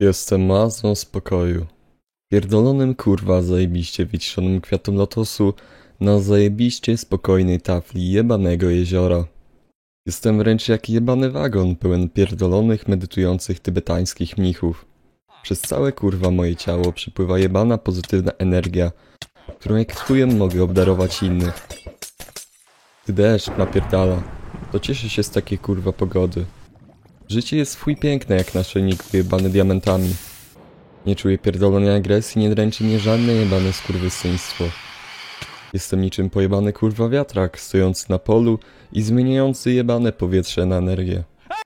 Jestem mazą spokoju. Pierdolonym kurwa zajebiście wyciszonym kwiatom lotosu na zajebiście spokojnej tafli jebanego jeziora. Jestem wręcz jak jebany wagon pełen pierdolonych, medytujących tybetańskich mnichów. Przez całe kurwa moje ciało przypływa jebana pozytywna energia, którą jak chujem mogę obdarować innych. Gdy deszcz napierdala, to cieszę się z takiej kurwa pogody. Życie jest chuj piękne jak naszyjnik wyjebany diamentami. Nie czuję pierdolonej agresji, nie dręczy mnie żadne jebane skurwysyństwo. Jestem niczym pojebany kurwa wiatrak, stojący na polu i zmieniający jebane powietrze na energię.